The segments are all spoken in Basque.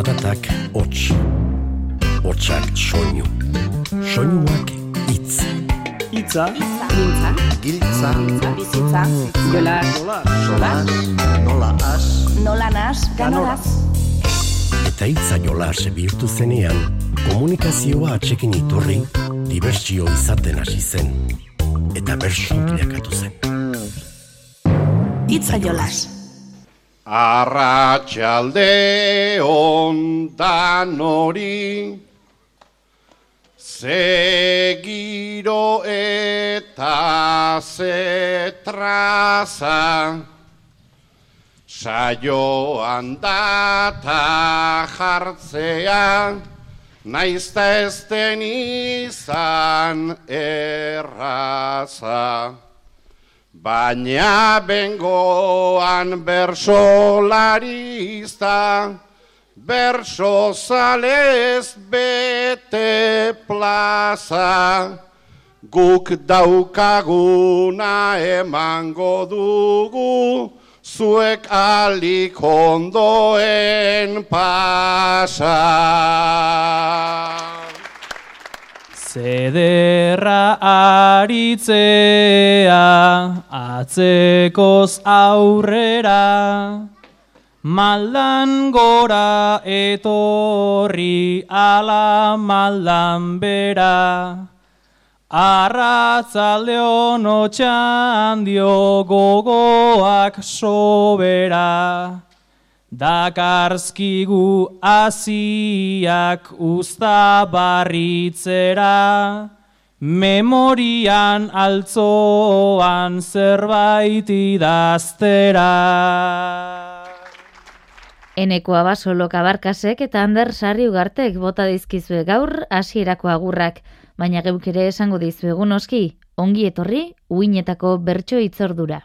Zaratak hots, hotsak soinu, soinuak itz. Itza, Giltza, Giltza, bizitza, jola, sola, nola as, nola nas, ganoraz. Eta hitza jolas bihurtu zenean, komunikazioa atxekin iturri, dibertsio izaten hasi zen. Eta bersu bilakatu zen. Itza jolas. Arratxalde ondan hori Zegiro eta zetraza Saioan data jartzea Naizta ez izan erraza Baina bengoan bersolarista, berso zalez bete plaza, guk daukaguna emango dugu, zuek alik ondoen pasa. Zederra aritzea, atzekoz aurrera, maldan gora etorri ala maldan bera. Arratzalde honotxan dio gogoak sobera. Dakarzkigu aziak usta barritzera, memorian altzoan zerbait idaztera. Eneko abasolo kabarkasek eta Ander Sarri ugartek bota dizkizue gaur hasierako agurrak, baina geuk ere esango dizuegu noski, ongi etorri uinetako bertso itzordura.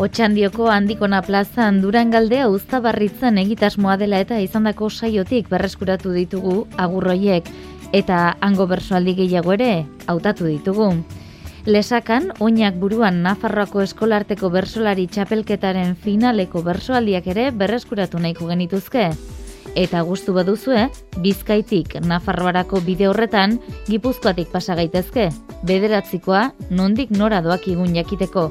Otxandioko handikona plazan Durangaldea uztabarritzen egitasmoa dela eta izandako saiotik berreskuratu ditugu agurroiek eta hango bersoaldi gehiago ere hautatu ditugu. Lesakan, oinak buruan Nafarroako eskolarteko bersolari txapelketaren finaleko bersoaldiak ere berreskuratu nahiko genituzke. Eta gustu baduzue, Bizkaitik Nafarroarako bide horretan Gipuzkoatik pasa gaitezke. Bederatzikoa nondik nora doak igun jakiteko.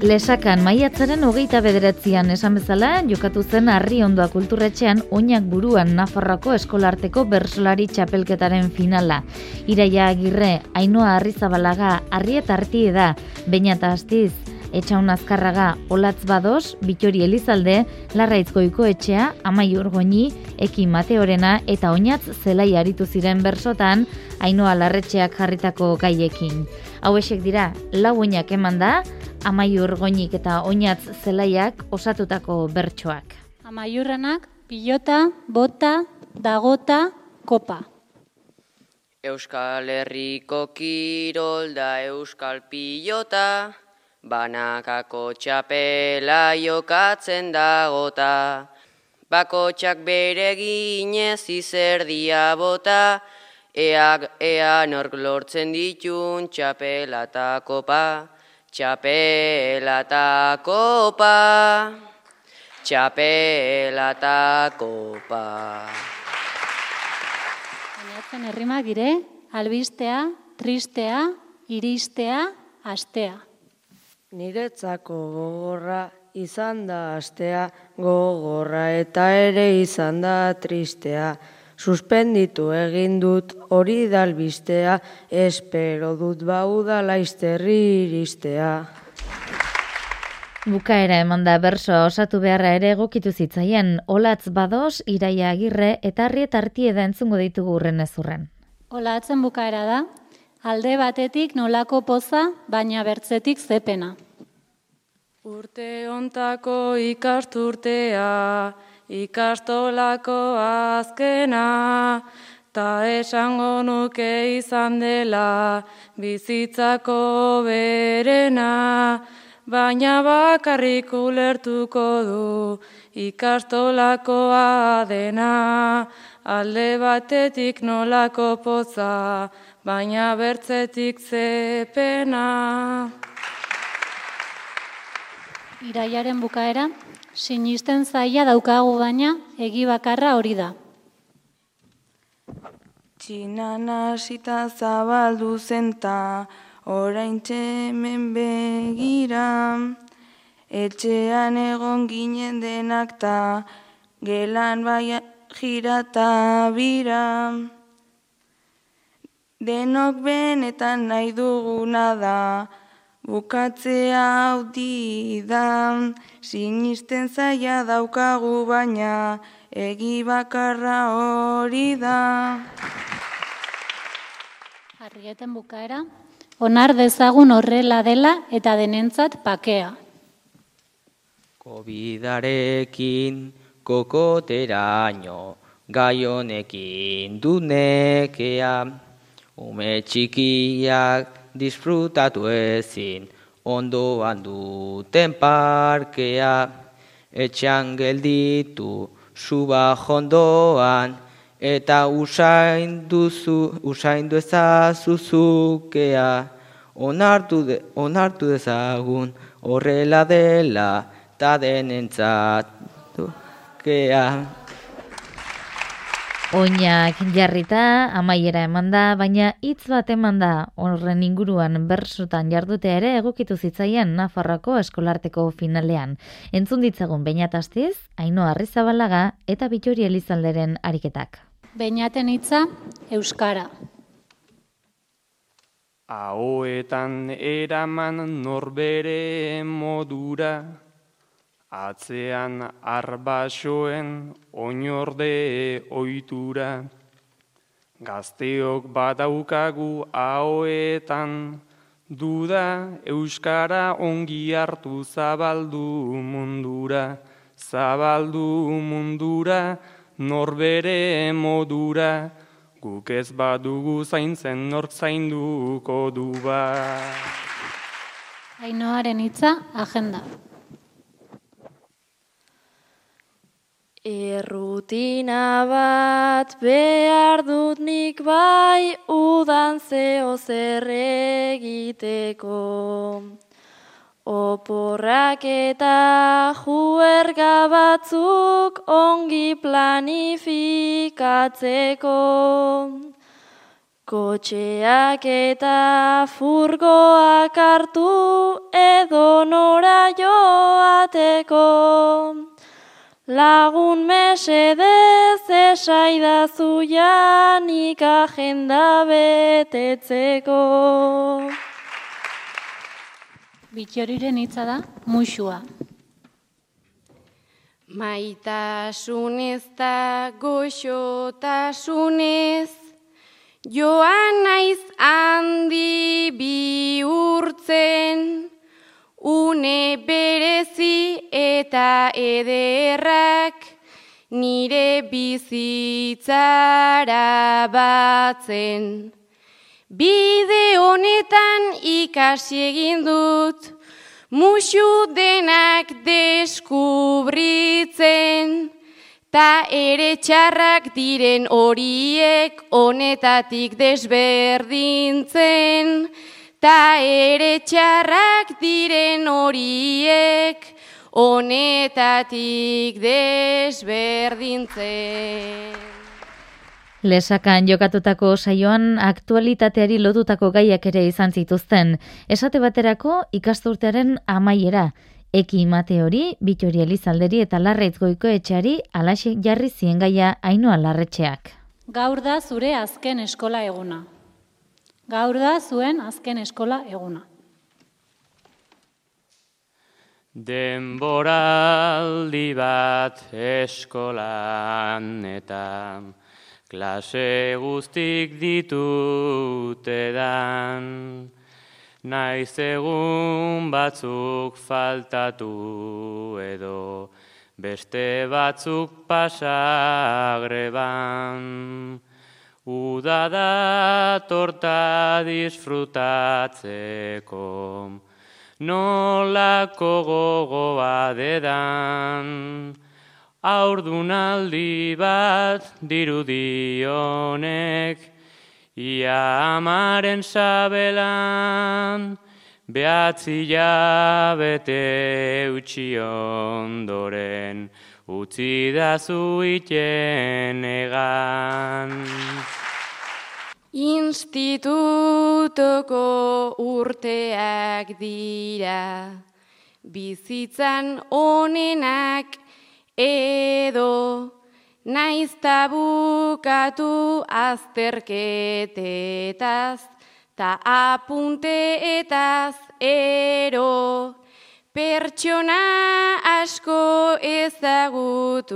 Lesakan maiatzaren hogeita bederatzean esan bezala, jokatu zen harri ondoa kulturretxean oinak buruan Nafarroako eskolarteko bersolari txapelketaren finala. Iraia agirre, Ainoa Arrizabalaga, Arrieta Artie da, Beina eta Astiz, Etxaun Azkarraga, Olatz Bados, Bitori Elizalde, Larraitzkoiko etxea, Amai Urgoini, Eki Mateorena eta Oinatz zelai aritu ziren bersotan, Ainoa Larretxeak jarritako gaiekin. Hauexek dira, lau oinak eman da, Amaiur goinik eta oinatz zelaiak osatutako bertsoak. Amaiurranak, pilota, bota, dagota, kopa. Euskal Herriko kirol da Euskal pilota, banakako txapela jokatzen dagota. Bakotxak bere ginez izerdia bota, eak ea nork lortzen ditun txapela eta kopa. Txapela eta kopa, txapela eta kopa. Bainatzen herrimak dire, albistea, tristea, iristea, astea. Niretzako gogorra izan da astea, gogorra eta ere izan da tristea. Suspenditu egin dut hori dalbistea, espero dut bau da laizterri iristea. Bukaera eman da bersoa osatu beharra ere egokitu zitzaien, olatz badoz, iraia agirre eta arriet artie da entzungo ditugu urren ezurren. Olatzen bukaera da, alde batetik nolako poza, baina bertzetik zepena. Urte ontako ikasturtea, ikastolako azkena, ta esango nuke izan dela bizitzako berena, baina bakarrik ulertuko du ikastolakoa dena, alde batetik nolako poza, baina bertzetik zepena. Iraiaren bukaera, sinisten zaila daukagu baina, egi bakarra hori da. Txinan hasita zabaldu zenta, orain txemen begira. Etxean egon ginen denak ta, gelan bai jirata bira. Denok benetan nahi duguna da, bukatzea hau da, sinisten zaila daukagu baina, egi bakarra hori da. Arrieten bukaera, onar dezagun horrela dela eta denentzat pakea. Kobidarekin kokoteraino, gai honekin dunekea, ume txikiak disfrutatu ezin, ondoan duten parkea, etxean gelditu suba jondoan, eta usain duzu, usain ezazuzukea, onartu, de, onartu dezagun horrela dela, ta denentzatu kea. Oinak jarrita, amaiera eman da, baina hitz bat eman da horren inguruan bersotan jardutea ere egokitu zitzaien Nafarroko eskolarteko finalean. Entzun ditzagun bainatastiz, Aino Arrizabalaga eta Bitori Elizalderen ariketak. Beinaten hitza, Euskara. Ahoetan eraman norbere modura, Atzean arbasoen oinorde oitura, gazteok badaukagu ahoetan, duda euskara ongi hartu zabaldu mundura, zabaldu mundura, norbere modura, guk ez badugu zaintzen nork zainduko du ba. Ainoaren hitza, agenda. Errutina bat behar dut nik bai udan zeo zer egiteko. Oporrak eta juerga batzuk ongi planifikatzeko. Kotxeak eta furgoak hartu edo nora joateko. Lagun mesedez esaidazu janik agenda betetzeko. Bitxoriren hitza da, muxua. Maitasunez da goxotasunez, joan naiz handi bihurtzen, une berezi eta ederrak nire bizitzara batzen. Bide honetan ikasi egin dut, musu denak deskubritzen, ta ere txarrak diren horiek honetatik desberdintzen, ta ere txarrak diren horiek honetatik desberdintzen. Lesakan jokatutako saioan aktualitateari lotutako gaiak ere izan zituzten. Esate baterako ikasturtearen amaiera. Eki mate hori, bitori elizalderi eta larreitz goiko etxeari alaxe jarri zien gaia ainoa larretxeak. Gaur da zure azken eskola eguna. Gaur da zuen azken eskola eguna. Denboraldi bat eskolan eta klase guztik ditute dan. Naiz egun batzuk faltatu edo beste batzuk pasagreban. Uda da torta disfrutatzeko, nolako gogoa dedan. Aurdunaldi bat dirudionek, ia amaren sabelan, behatzi jabete utxi ondoren, utzi da zuiten egan. Institutoko urteak dira, bizitzan onenak edo, naiz tabukatu azterketetaz, ta apunteetaz ero, pertsona asko ezagututa,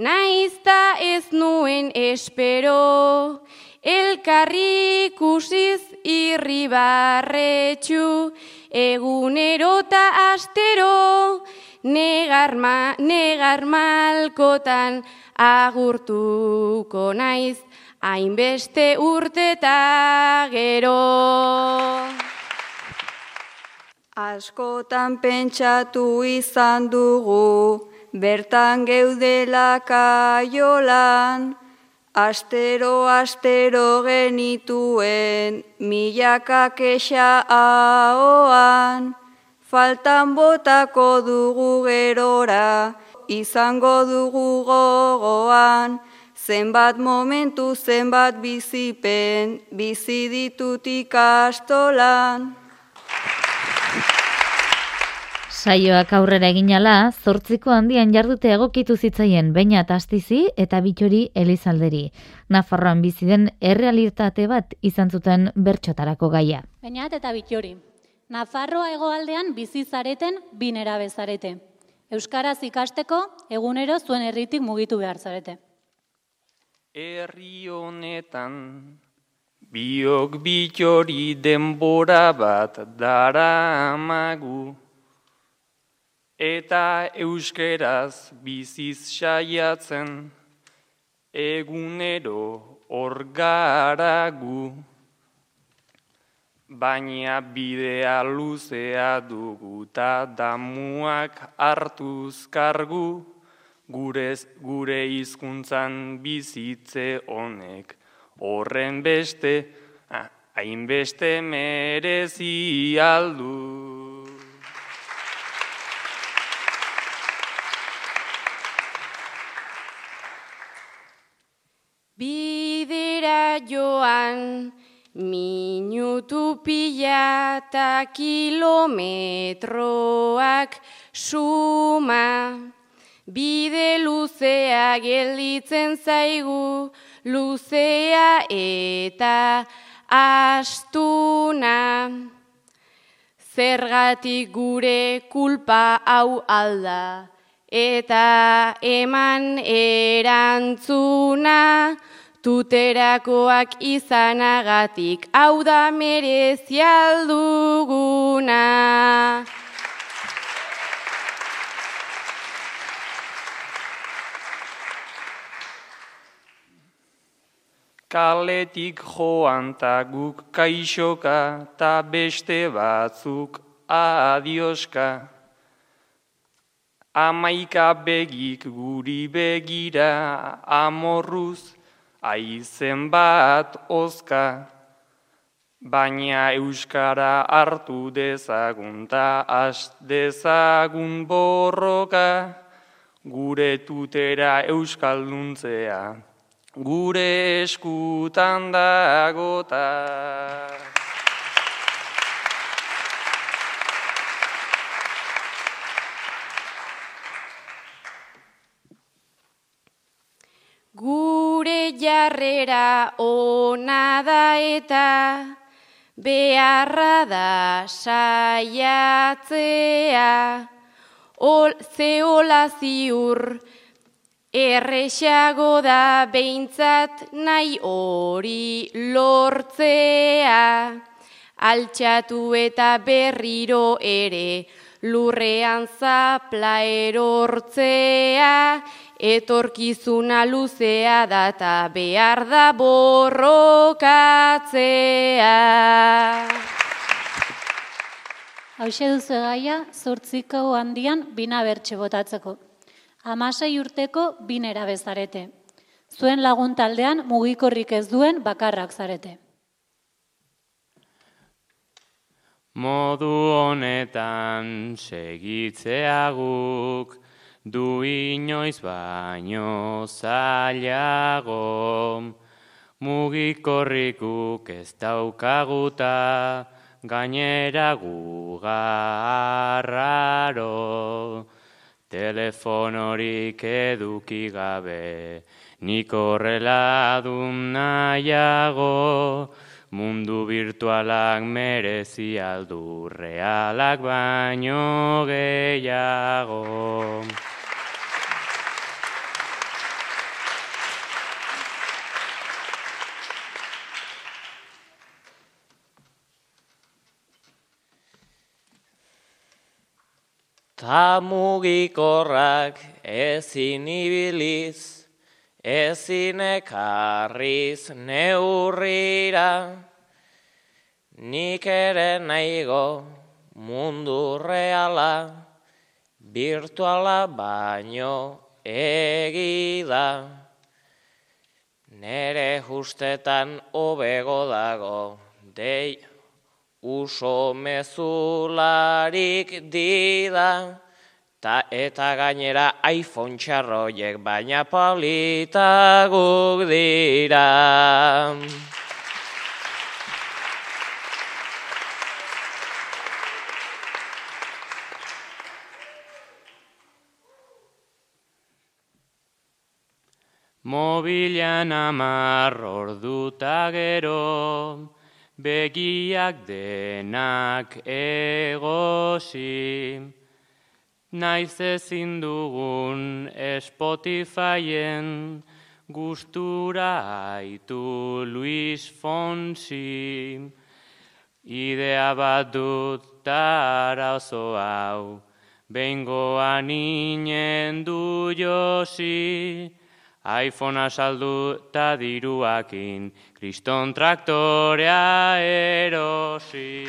Naizta ez nuen espero, elkarri kusiz irribarretxu, egunerota astero, negarma, negarmalkotan agurtuko naiz, hainbeste urteta gero. Askotan pentsatu izan dugu, bertan geudela kaiolan, astero astero genituen milaka kexa ahoan, faltan botako dugu gerora, izango dugu gogoan, zenbat momentu zenbat bizipen, bizi ditut ikastolan. Saioak aurrera eginala, zortziko handian jardute egokitu zitzaien baina tastizi eta bitori elizalderi. Nafarroan bizi den errealitate bat izan zuten bertxotarako gaia. Bainat eta bitori. Nafarroa hegoaldean bizi zareten binera bezarete. Euskaraz ikasteko egunero zuen herritik mugitu behar zarete. Herri honetan biok bitori denbora bat dara amagu eta euskeraz biziz saiatzen egunero orgaragu baina bidea luzea dugu ta damuak hartuz kargu. Gure gure hizkuntzan bizitze honek horren beste ah, hainbeste merezi aldu Bidera joan minutu pila eta kilometroak suma. Bide luzea gelditzen zaigu, luzea eta astuna. Zergatik gure kulpa hau alda, eta eman erantzuna tuterakoak izanagatik hau da merezialduguna. Kaletik joan ta guk kaixoka ta beste batzuk adioska. Amaika begik guri begira amorruz aizen bat ozka, baina euskara hartu dezagun ta as dezagun borroka, gure tutera euskalduntzea, gure eskutan dagota. Gure jarrera ona da eta beharra da saiatzea. Ol, zeola ziur errexago da behintzat nahi hori lortzea. Altxatu eta berriro ere lurrean zapla erortzea etorkizuna luzea da eta behar da borrokatzea. Hauxe duzu egaia, zortziko handian bina bertxe botatzeko. Hamasei urteko binera bezarete. Zuen lagun taldean mugikorrik ez duen bakarrak zarete. Modu honetan segitzeaguk du inoiz baino zailago. Mugikorrikuk ez daukaguta gainera gugarraro. Telefonorik eduki gabe nik horrela dun nahiago. Mundu virtualak merezi aldu realak baino gehiago. Ta mugikorrak ezin ibiliz, ezin ekarriz neurrira, nik ere nahigo mundu reala, virtuala baino egida. Nere justetan hobego dago, dei uso mezularik dida, ta eta gainera iPhone txarroiek baina politaguk dira. Mobilan amar orduta gero, begiak denak egosi. Naiz ezin dugun Spotifyen gustura aitu Luis Fonsi. Idea bat dut tara oso hau, behingoan inen du josi. iPhonea saldu eta diruakin, kriston traktorea erosi.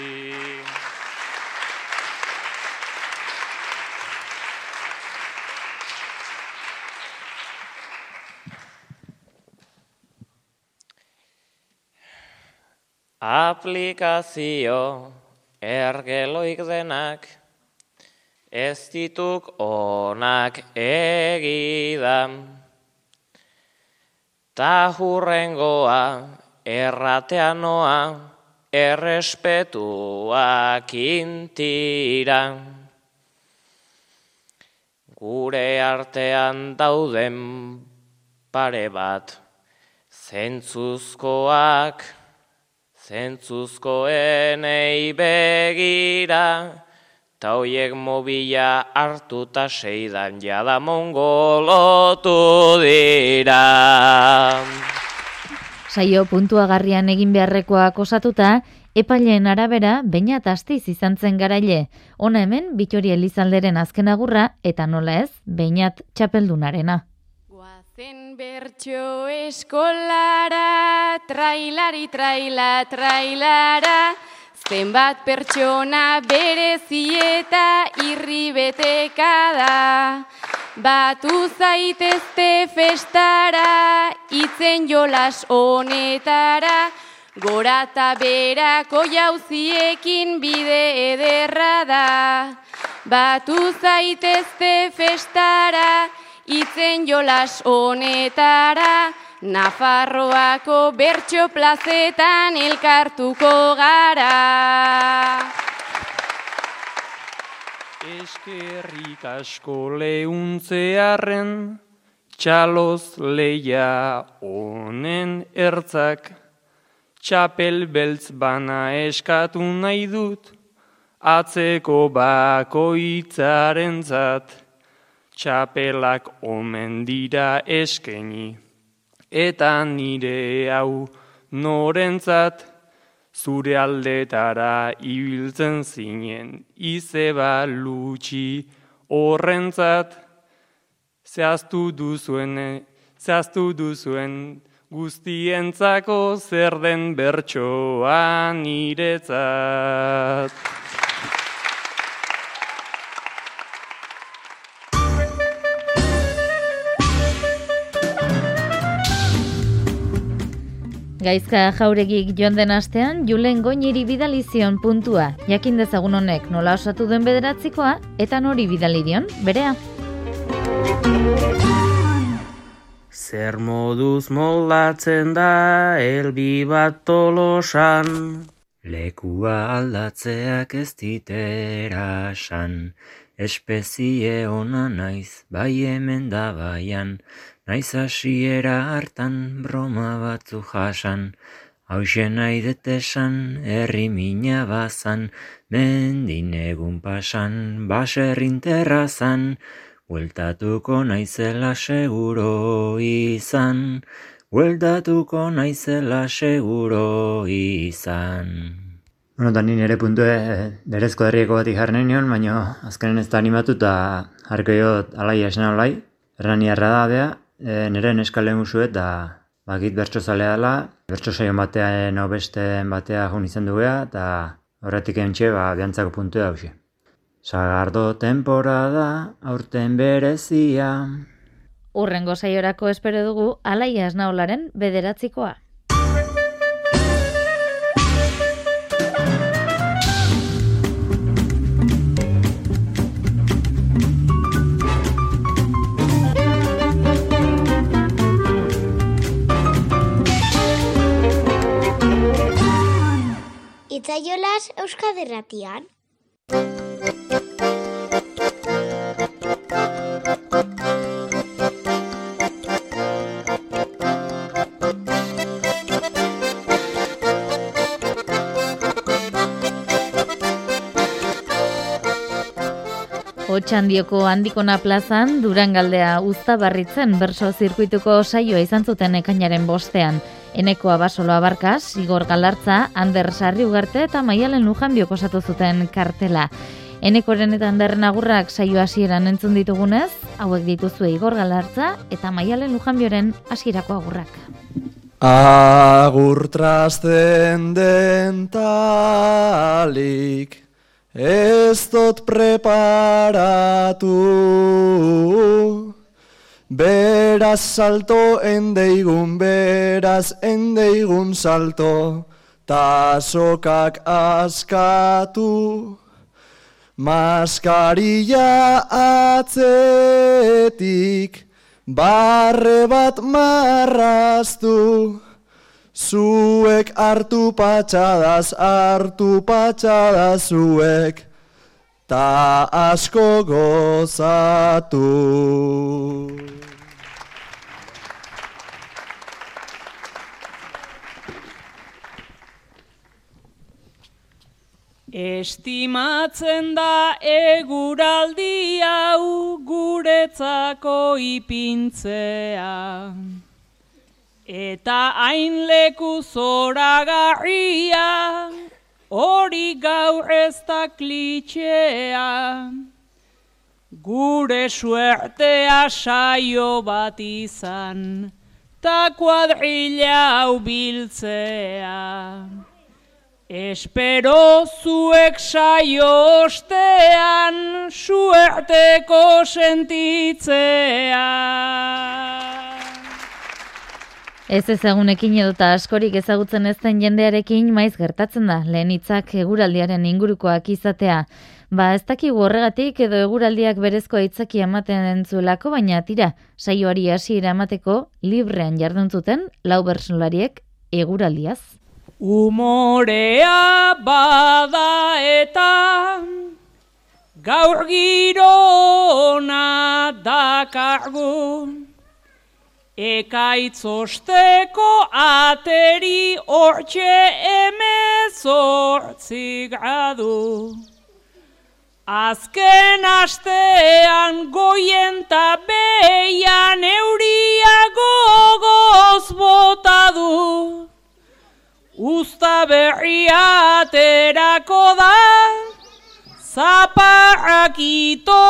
Aplikazio ergeloik denak, ez dituk onak egidan. Ta hurrengoa erratea noa, errespetuak intira. Gure artean dauden pare bat, zentzuzkoak, zentzuzkoenei begira, ta hoiek mobila hartuta seidan jada mongolotu dira. Saio puntuagarrian egin beharrekoak osatuta, epaileen arabera, baina astiz izan zen garaile. Ona hemen, Bitori Elizalderen azken agurra, eta nola ez, bainat txapeldunarena. Zen bertso eskolara, trailari, traila, trailara, zenbat pertsona berezi eta irri beteka da. Batu zaitezte festara, itzen jolas honetara, gora eta berako jauziekin bide ederra da. Batu zaitezte festara, itzen jolas honetara, Nafarroako bertso plazetan elkartuko gara. Eskerrik asko lehuntzearen, txaloz leia honen ertzak, txapel beltz bana eskatu nahi dut, atzeko bakoitzaren zat, txapelak omen dira eskeni, eta nire hau norentzat, zure aldetara ibiltzen zinen, izeba lutxi horrentzat, zehaztu duzuen, zehaztu duzuen, guztientzako zer den bertsoa niretzat. Gaizka jauregik joan den astean, Julen Goñiri bidalizion puntua. Jakin dezagun honek nola osatu duen bederatzikoa, eta nori bidalidion, berea. Zer moduz moldatzen da elbi bat tolosan, lekua aldatzeak ez ditera san, espezie ona naiz, bai hemen da baian, Naiz hasiera hartan broma batzu jasan, hause nahi detesan, herri mina bazan, mendin egun pasan, baserrin terrazan, bueltatuko naizela seguro izan, bueltatuko naizela seguro izan. Bueno, eta nire puntu berezko herrieko bat ikarren nion, baina azkenen ez da animatu eta harko jo alai esna olai, errani da bea, e, nire neskale musu eta bakit bertso zalea bertso saion batean beste batea jun izan dugea, eta horretik entxe, ba, biantzako puntu da hausia. Sagardo temporada, aurten berezia. Urrengo saiorako espero dugu, alaia esnaolaren bederatzikoa. Itzaiolaz Euskaderratian. Otxandioko handikona plazan, Durangaldea uzta barritzen berso zirkuituko saioa izan zuten ekainaren bostean. Eneko abasolo abarkaz, Igor Galartza, Ander Sarri Ugarte eta Maialen Lujan biokosatu zuten kartela. Enekoren eta Ander Nagurrak saio hasieran entzun ditugunez, hauek dituzue Igor Galartza eta Maialen Lujan bioren hasierako agurrak. Agur trastendentalik ez dut preparatu Beraz salto endeigun, beraz endeigun salto, ta sokak askatu. Maskarilla atzetik, barre bat marraztu. Zuek hartu patxadaz, hartu patxadaz zuek, ta asko gozatu. Estimatzen da eguraldi hau guretzako ipintzea. Eta hain leku zoragarria, hori gaur ez da klitxea. Gure suertea saio bat izan, ta kuadrilla hau biltzea. Espero zuek saio ostean suerteko sentitzea. Ez ezagunekin edota askorik ezagutzen ez den jendearekin maiz gertatzen da, lehen hitzak eguraldiaren ingurukoak izatea. Ba, ez dakigu horregatik edo eguraldiak berezko hitzaki ematen entzuelako, baina tira, saioari hasiera emateko librean jarduntzuten lau bersolariek eguraldiaz. Umorea bada eta gaur girona Ekaitzosteko ateri hortxe emezortzi gradu. Azken astean goien ta beian euriago goz botadu Usta berria aterako da, zaparrak ito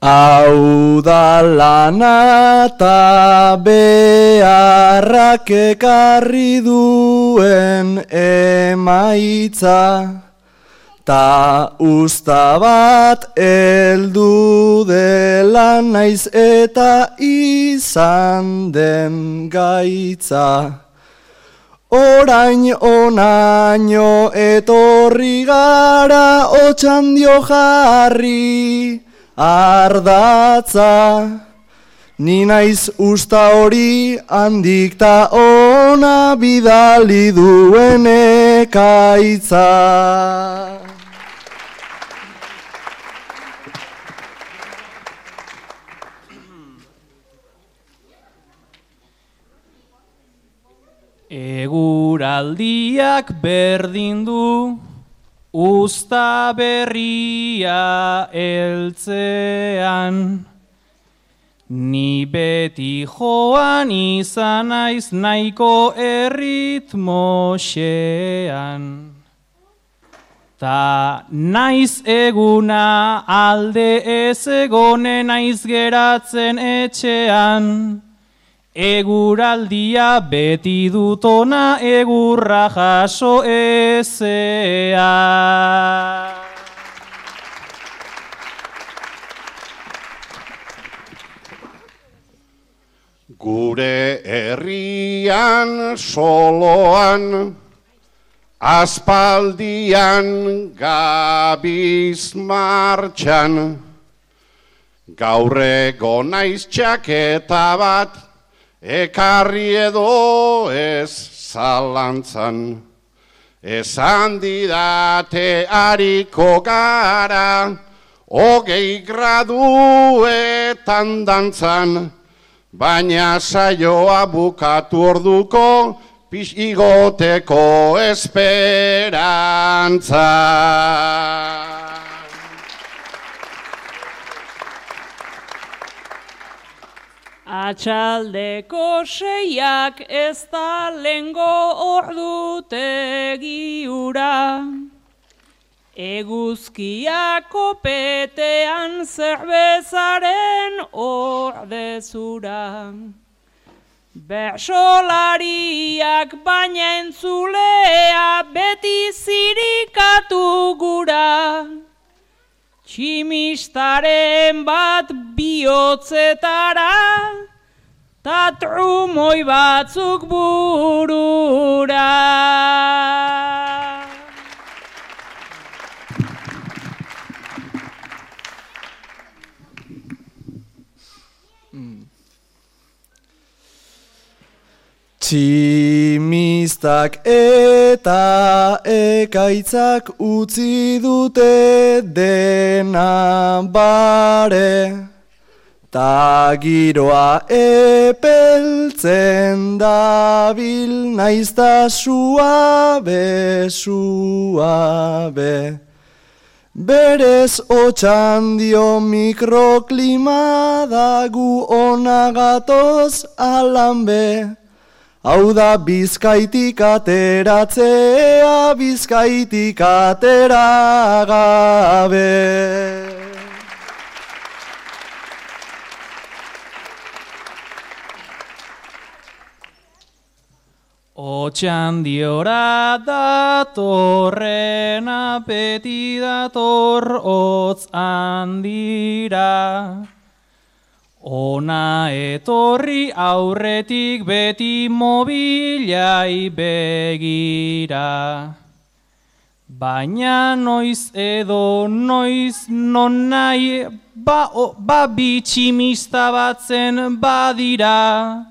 Hau da lana eta beharrak ekarri duen emaitza. Ta usta bat eldu dela naiz eta izan den gaitza. Orain onaino etorri gara otxandio jarri ardatza Ni naiz usta hori handik ta ona bidali duen ekaitza Eguraldiak berdin du Usta berria eltzean, ni beti joan izan naiz nahiko erritmoxean. Ta naiz eguna alde ez egone naiz geratzen etxean, Eguraldia beti dutona egurra jaso ezea. Gure herrian soloan, aspaldian gabiz martxan, gaurrego naiz txaketa bat, ekarri edo ez zalantzan, esan didate hariko gara, hogei graduetan dantzan, baina saioa bukatu orduko, pix igoteko esperantza. Atxaldeko seiak ez da lengo ordutegi ura. Eguzkiako petean zerbezaren ordezura. Bersolariak baina entzulea beti zirikatu gura. Tximistaren bat bihotzetara, ta trumoi batzuk burura. Tximistak eta ekaitzak utzi dute dena bare. Ta giroa epeltzen dabil naizta suabe, suabe Berez otxandio mikroklima dagu onagatoz alambe Hau da bizkaitik ateratzea, bizkaitik atera gabe. Otxan diora datorren apeti dator otz handira. Ona etorri aurretik beti mobilai begira. Baina noiz edo noiz non nahi ba, o, ba bitximista batzen badira.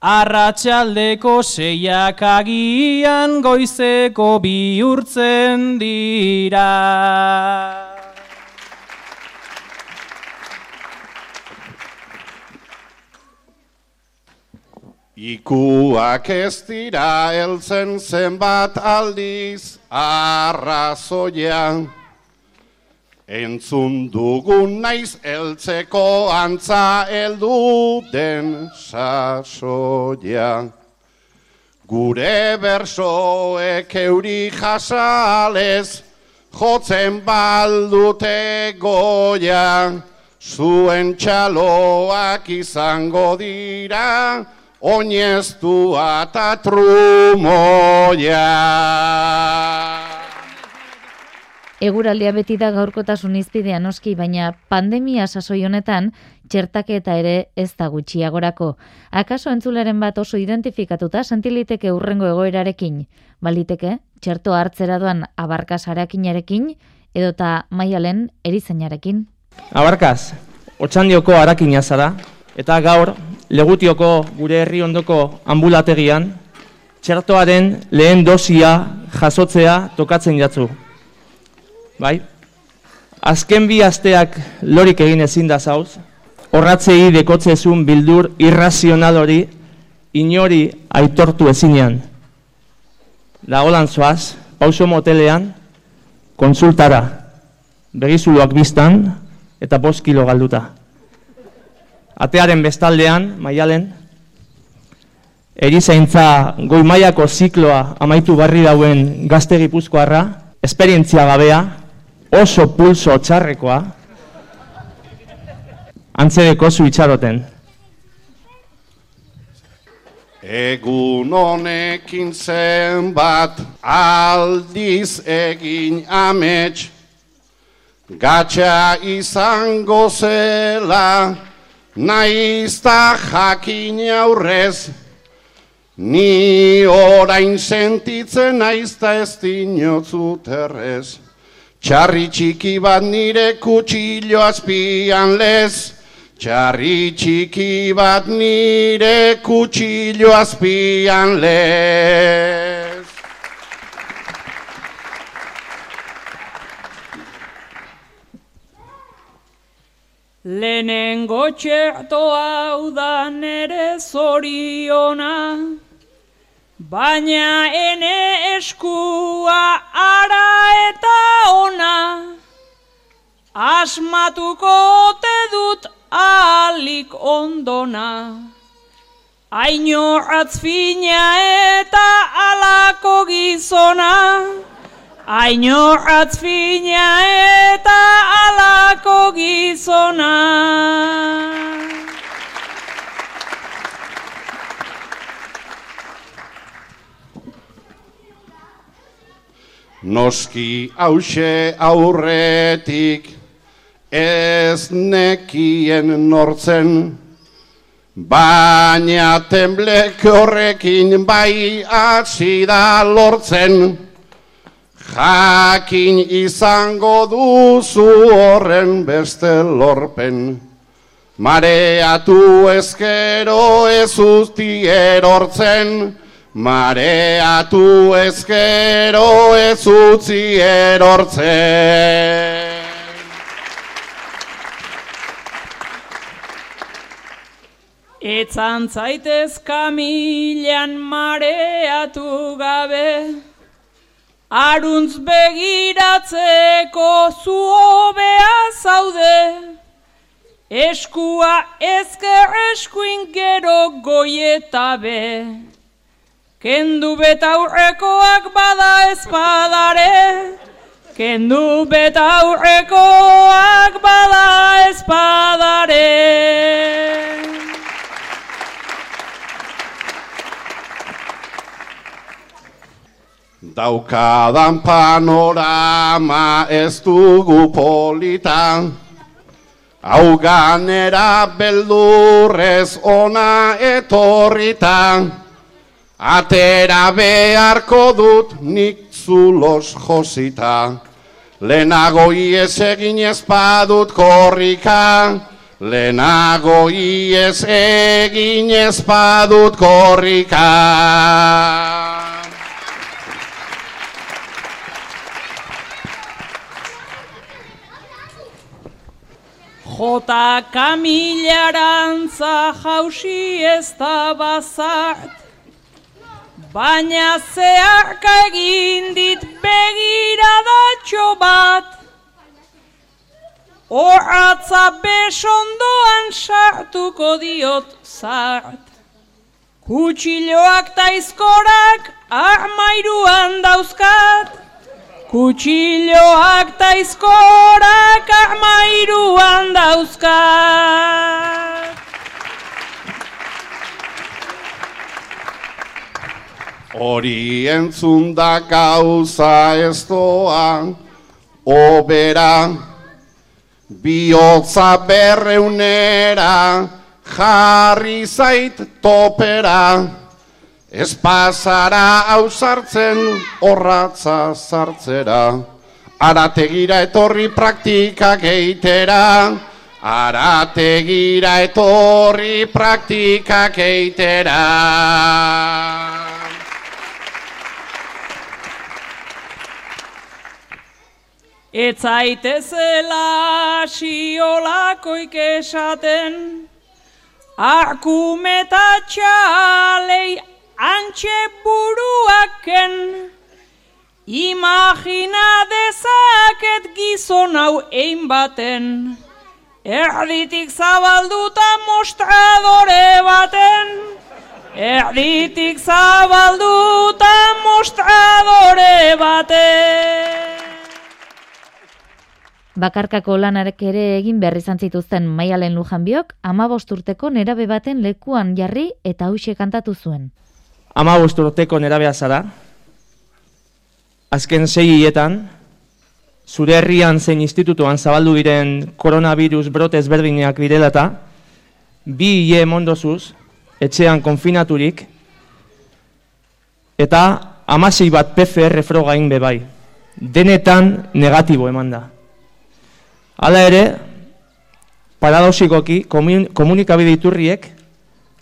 Arratxaldeko seiak agian goizeko bihurtzen dira. Ikuak ez dira heltzen zenbat aldiz arrazoia. Entzun dugun naiz eltzeko antza eldu den sasoia. Gure bersoek euri jasalez, jotzen baldute goia, zuen txaloak izango dira, oineztua eta trumoia. Eguraldia beti da gaurkotasun izpidea noski, baina pandemia sasoi honetan txertaketa ere ez da gutxiagorako. Akaso entzuleren bat oso identifikatuta sentiliteke urrengo egoerarekin, baliteke txerto hartzera doan abarkaz harakinarekin edota maialen erizainarekin. Abarkaz, otxandioko harakina zara, eta gaur legutioko gure herri ondoko ambulategian txertoaren lehen dosia jasotzea tokatzen jatzu. Bai? Azken bi asteak lorik egin ezin da zauz, horratzei dekotzezun bildur irrazional hori inori aitortu ezinean. Lagolan zoaz, pauso motelean, konsultara, begizuluak biztan eta bost kilo galduta. Atearen bestaldean, maialen, erizaintza goi maiako zikloa amaitu barri dauen gazte gipuzkoarra, esperientzia gabea, oso pulso txarrekoa, antzedeko zu itxaroten. Egun honekin zenbat aldiz egin amets, gatxa izango zela, naizta jakin aurrez, ni orain sentitzen naizta ez dinotzut errez. Txarri txiki bat nire kutsillo azpian lez, Txarri txiki bat nire kutsillo azpian lez. Lehenengo txerto hau da nere zoriona, baina ene eskua ara eta ona, asmatuko te dut alik ondona. Aino atzfina eta alako gizona, Aino atzfina eta alako gizona. Noski hause aurretik ez nekien nortzen, baina temblek horrekin bai hasi da lortzen. Jakin izango duzu horren beste lorpen, mareatu ezkero ez usti erortzen, mareatu ezkero ez utzi erortzen. Etzan zaitez kamilean mareatu gabe, Aruntz begiratzeko zu hobea zaude, eskua ezker eskuin gero goietabe. Kendu betaurrekoak bada espadare, kendu betaurrekoak bada espadare. Daukadan panorama ez dugu polita, hau ganera beldurrez ona etorrita, atera beharko dut nik zulos josita, lehenago iez egin ez badut korrika, lehenago iez egin ez badut korrika. Jota kamilarantza jausi ez da bazart, baina zeharka egin dit begiradatxo bat, Horatza besondoan sartuko diot zart. Kutxiloak taizkorak armairuan dauzkat. Kutxiloak taizkorak armairuan dauzkat. Hori entzun da gauza ez doa, obera, bihotza berreunera, jarri zait topera, ez pasara hau sartzen horratza sartzera, arategira etorri praktikak eitera, arategira etorri praktikak eitera. Ez zaitezela siolakoik esaten, akumetatxalei antxe buruaken, imagina dezaket gizon hau ein baten, erditik zabalduta mostradore baten, erditik zabalduta mostradore baten. Bakarkako lanarek ere egin behar izan zituzten maialen lujanbiok, ama urteko nerabe baten lekuan jarri eta hause kantatu zuen. Ama urteko nerabea zara, azken sei hietan, zure herrian zein institutuan zabaldu diren koronavirus brote ezberdinak direlata, bi hie mondozuz, etxean konfinaturik, eta amasei bat PCR frogain bebai. Denetan negatibo eman da. Hala ere, paradoxikoki, komunikabide iturriek,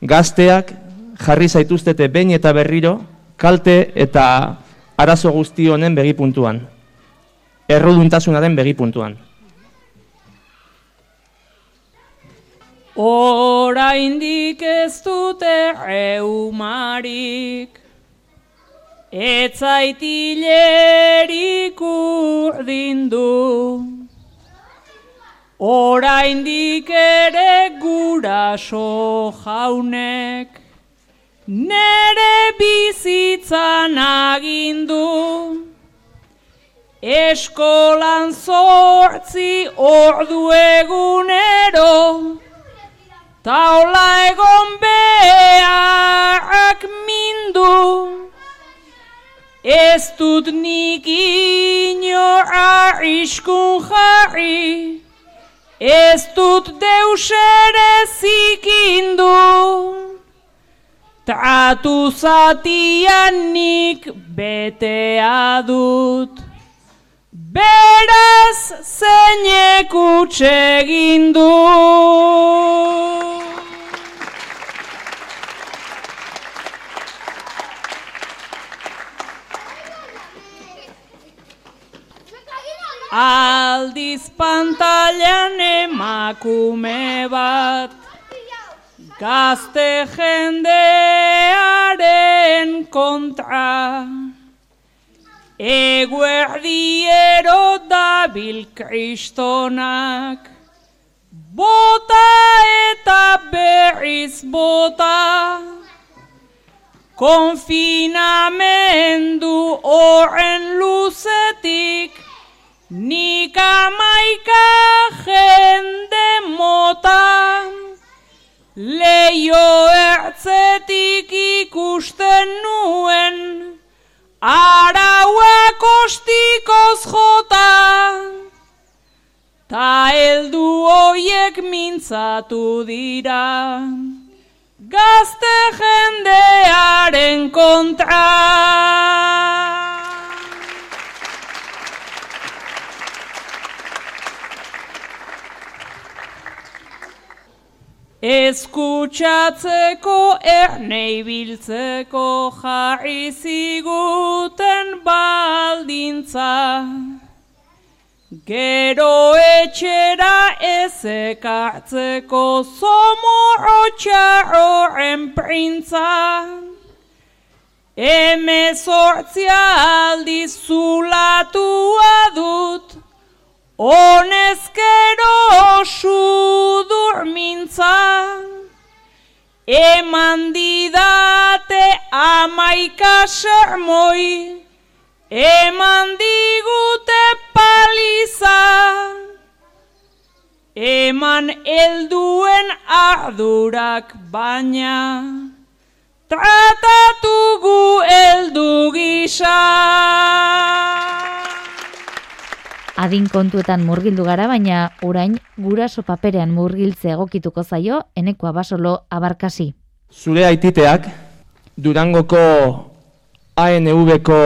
gazteak jarri zaituztete behin eta berriro, kalte eta arazo guzti honen begipuntuan. Erruduntasunaren begipuntuan. Ora indik ez dute reumarik, etzaitilerik urdindu. Oraindik ere guraso jaunek nere bizitzan agindu Eskolan zortzi ordu egunero Taula egon beharrak mindu. Ez dut nik ino arriskun jarri Ez dut deus ere zikindu, tratu zatian nik betea dut. Beraz zeinek utxegindu. Aldiz pantalian emakume bat Gazte jendearen kontra. Eguerdiero dabil kristonak. Bota eta berriz bota. Konfinamendu horren luzetik Nik amaika jende mota, leio ertzetik ikusten nuen, araua kostikoz jota, ta heldu hoiek mintzatu dira, gazte jendearen kontra. Eskutsatzeko ernei biltzeko jarri ziguten baldintza. Gero etxera ez ekartzeko zomorro txarroren printza. Heme sortzia aldiz zulatua dut, Honezkero sudur mintza, eman didate amaika sermoi, eman digute paliza, eman elduen ardurak baina, tratatugu eldu gisa. Adin kontuetan murgildu gara, baina orain guraso paperean murgiltze egokituko zaio enekoa basolo abarkasi. Zure aititeak, Durangoko ANV-ko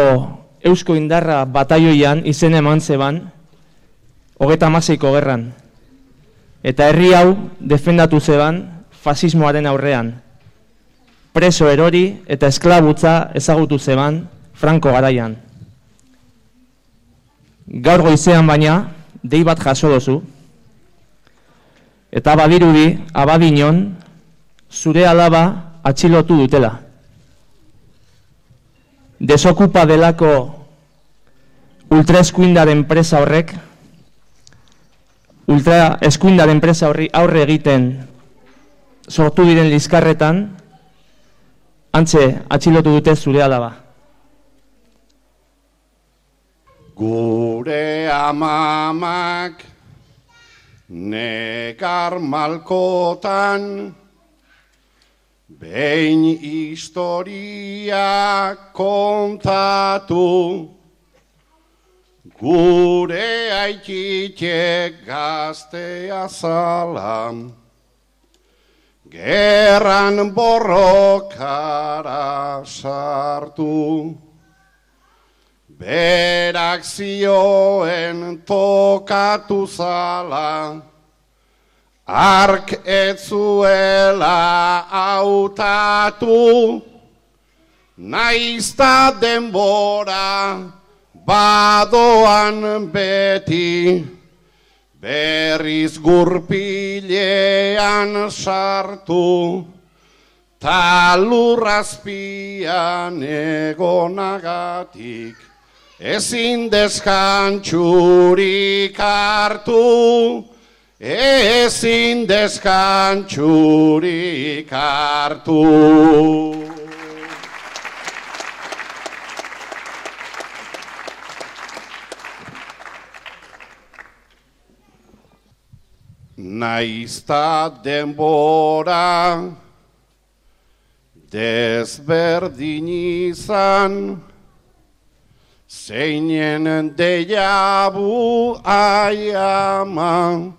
Eusko Indarra bataioian izen eman zeban, hogeta amaseiko gerran. Eta herri hau defendatu zeban fasismoaren aurrean. Preso erori eta esklabutza ezagutu zeban Franco garaian. Gaur goizean baina, dei bat jaso dozu, eta badirudi, abadinon, zure alaba atxilotu dutela. Desokupa delako ultraeskuindaren presa horrek, ultraeskuindaren presa horri aurre egiten sortu diren lizkarretan, antze atxilotu dute zure alaba. Gure amamak nekar malkotan behin historia kontatu gure aititek gaztea zalan gerran borrokara sartu. Berak zioen tokatu zala, ark etzuela autatu, naizta denbora badoan beti, berriz gurpilean sartu, talurrazpian egonagatik, ezin deskantxurik hartu, ezin deskantxurik hartu. Naizta denbora desberdin izan, Zeinen deiabu aiama,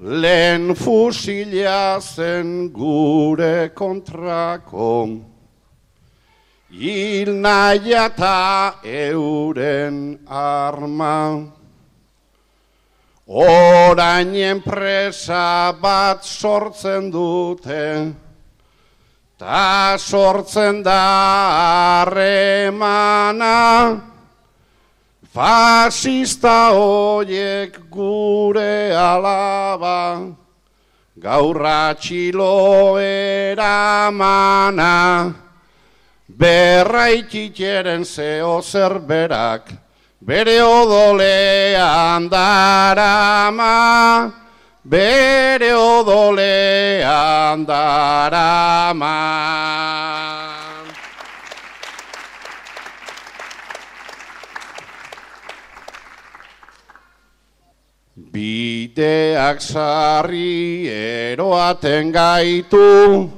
lehen fusilia zen gure kontrako, hil nahiata euren arma. Orain enpresa bat sortzen dute, Ta sortzen da harremana, fasista hoiek gure alaba, gaurra txilo eramana, berraikiteren zeo zerberak, bere odolean darama, bere odolean darama. Bideak sarri eroaten gaitu,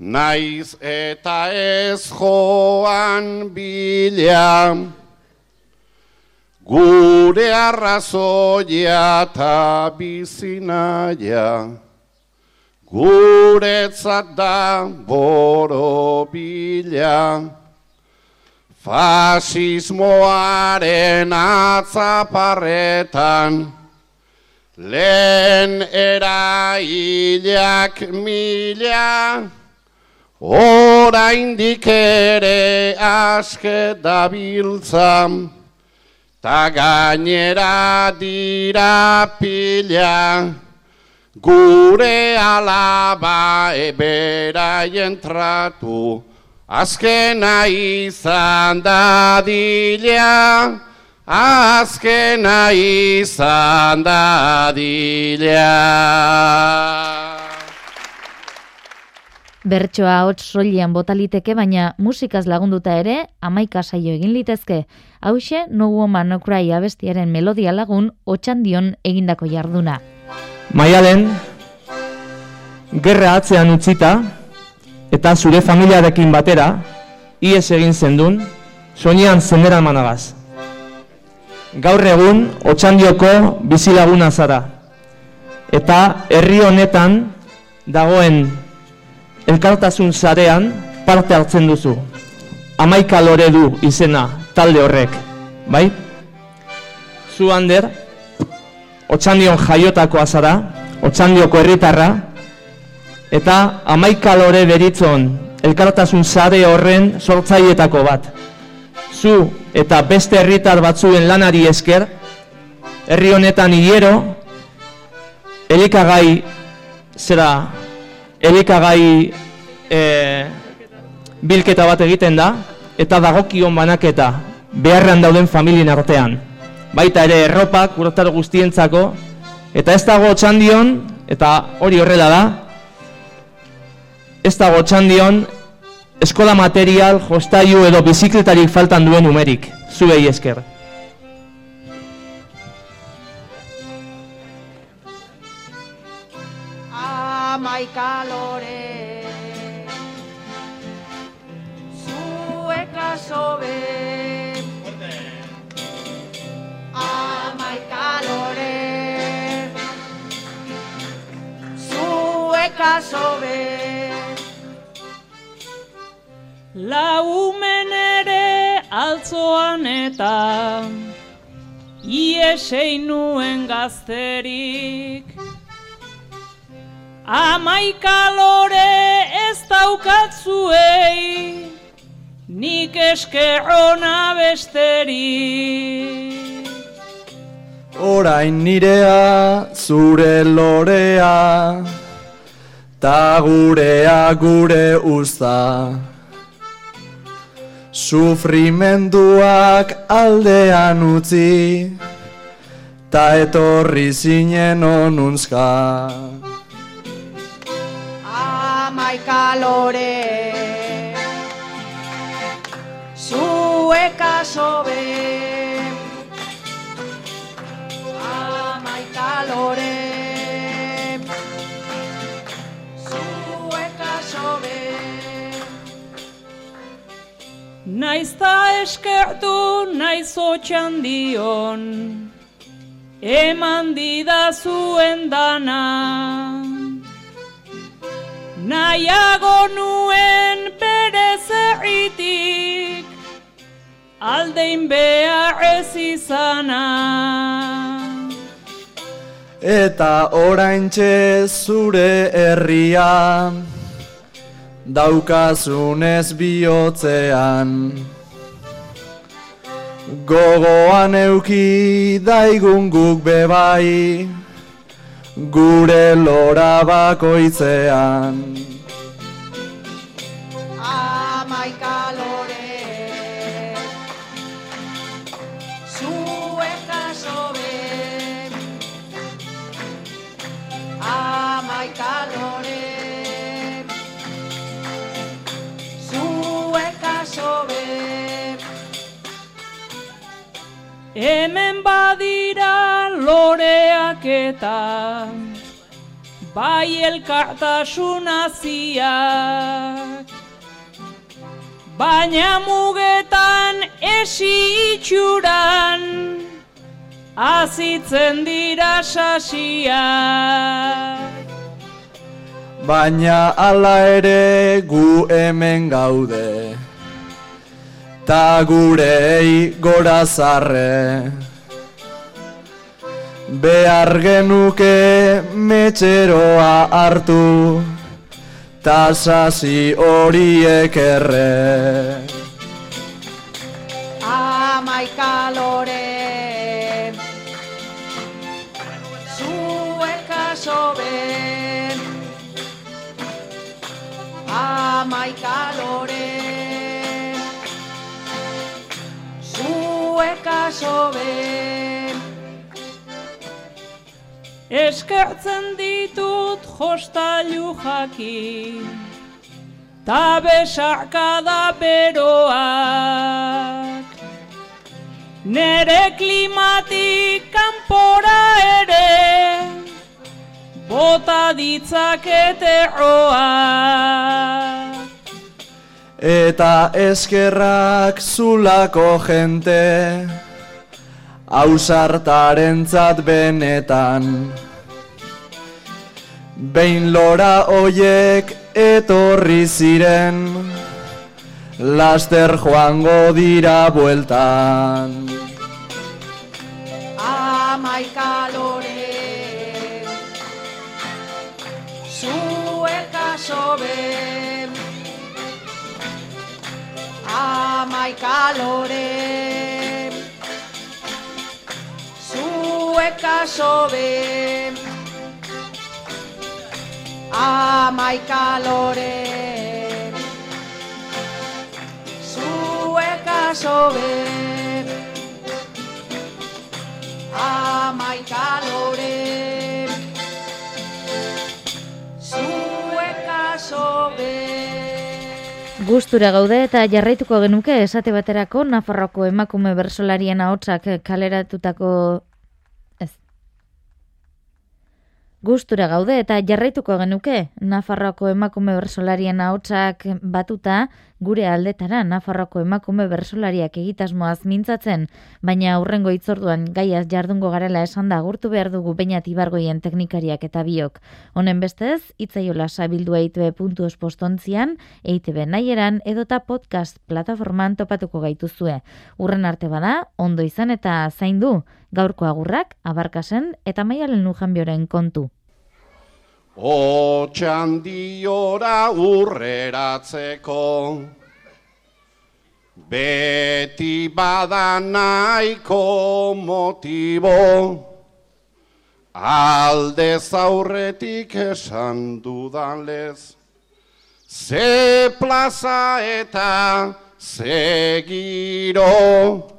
naiz eta ez joan bilean, Gure arrazoia eta bizinaia, guretzat da borobila, fasismoaren atzaparretan, lehen erailak mila, oraindik ere aske dabiltzam, Ta gainera dira pila, gure alaba eberaien tratu, azkena izan dadila, azkena izan dadila. Bertsoa hots soilean botaliteke, baina musikaz lagunduta ere, amaika saio egin litezke. Hauxe, No Woman No Cry abestiaren melodia lagun, otxandion egindako jarduna. Maialen, gerra atzean utzita, eta zure familiarekin batera, ies egin zendun, soinean zenderan managaz. Gaur egun, otxandioko bizilaguna zara. Eta herri honetan dagoen elkartasun zarean parte hartzen duzu. Amaika lore du izena talde horrek, bai? Zu hander, otxandion jaiotakoa zara, otxandioko herritarra, eta amaika lore beritzon elkartasun zare horren sortzaietako bat. Zu eta beste herritar batzuen lanari esker, herri honetan hiero, elikagai zera elikagai e, bilketa bat egiten da eta dagokion banaketa beharrean dauden familien artean. Baita ere erropak urtar guztientzako eta ez dago txandion eta hori horrela da ez dago txandion eskola material, jostaiu edo bizikletarik faltan duen numerik, zuei esker. Amaika sobe. Amaika lore Zueka sobe. Laumen ere altzoan eta Iesei nuen gazterik. Amaika lore ez daukatzuei Nik eskerrona besterik Orain nirea, zure lorea, ta gurea gure usta. Sufrimenduak aldean utzi, ta etorri zinen onuntzka. Amaika lore sobe. Amaika lore. Zueka sobe. Naiz ta eskertu naiz otxandion Eman didazuen dana. Nahiago nuen berez erritik Aldein behar ez izana Eta oraintxe zure herria daukazunez bihotzean. Gogoan euki daigun guk bebai, gure lora bakoitzean. Amaika Hemen badira loreak eta Bai elkartasun aziak Baina mugetan esi itxuran Azitzen dira sasiak Baina ala ere gu hemen gaude Ta gurei gora zarre. Behar genuke metxeroa hartu Ta sasi horiek erre Amaika lore Zueka sobe Amaika lore Zueka sobe Eskertzen ditut jostailu jakin ta besakada beroak. Nere klimatik kanpora ere, bota ditzakete roa. Eta eskerrak zulako jente, hausartarentzat benetan. Behin lora hoiek etorri ziren, laster joango dira bueltan. Amaika lore, zuek asobe, amaika lore, zuek asobe, amaika lore, zuek asobe, amaika lore, zuek asobe. Gustura gaude eta jarraituko genuke esate baterako Nafarroko emakume bersolarien ahotsak kaleratutako ez. Gustura gaude eta jarraituko genuke Nafarroko emakume bersolarien ahotsak batuta gure aldetara Nafarroko emakume bersolariak egitasmoaz mintzatzen, baina aurrengo itzorduan gaiaz jardungo garela esan da gurtu behar dugu bainat ibargoien teknikariak eta biok. Honen bestez, itzaiola sabildu eitb postontzian, eitb nahieran edota podcast plataforman topatuko gaituzue. Urren arte bada, ondo izan eta zaindu, gaurko agurrak, abarkasen eta maialen lujanbioren kontu. Otxandiora urreratzeko. Beti bada nahiko motibo. Alde zaurretik esan dudanlez Ze plaza eta ze giro.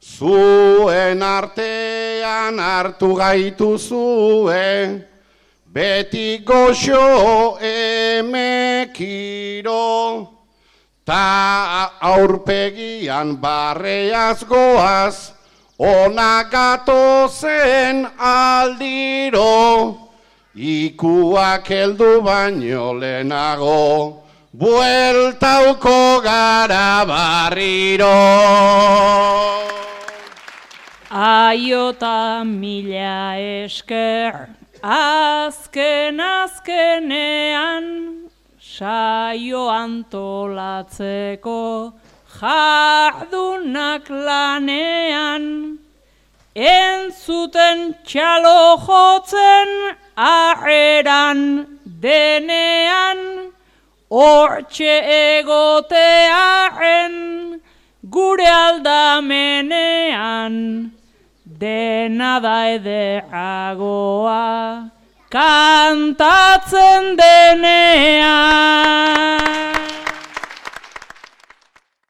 Zuen artean hartu gaitu zuen Beti goxo emekiro, ta aurpegian barreaz goaz, ona gatozen aldiro, ikuak heldu baino lehenago, bueltauko gara barriro. Aiota mila esker, azken azkenean, saio antolatzeko, jardunak lanean, entzuten txalo jotzen, aeran denean, hortxe egotearen, gure aldamenean, dena da ederragoa kantatzen denean.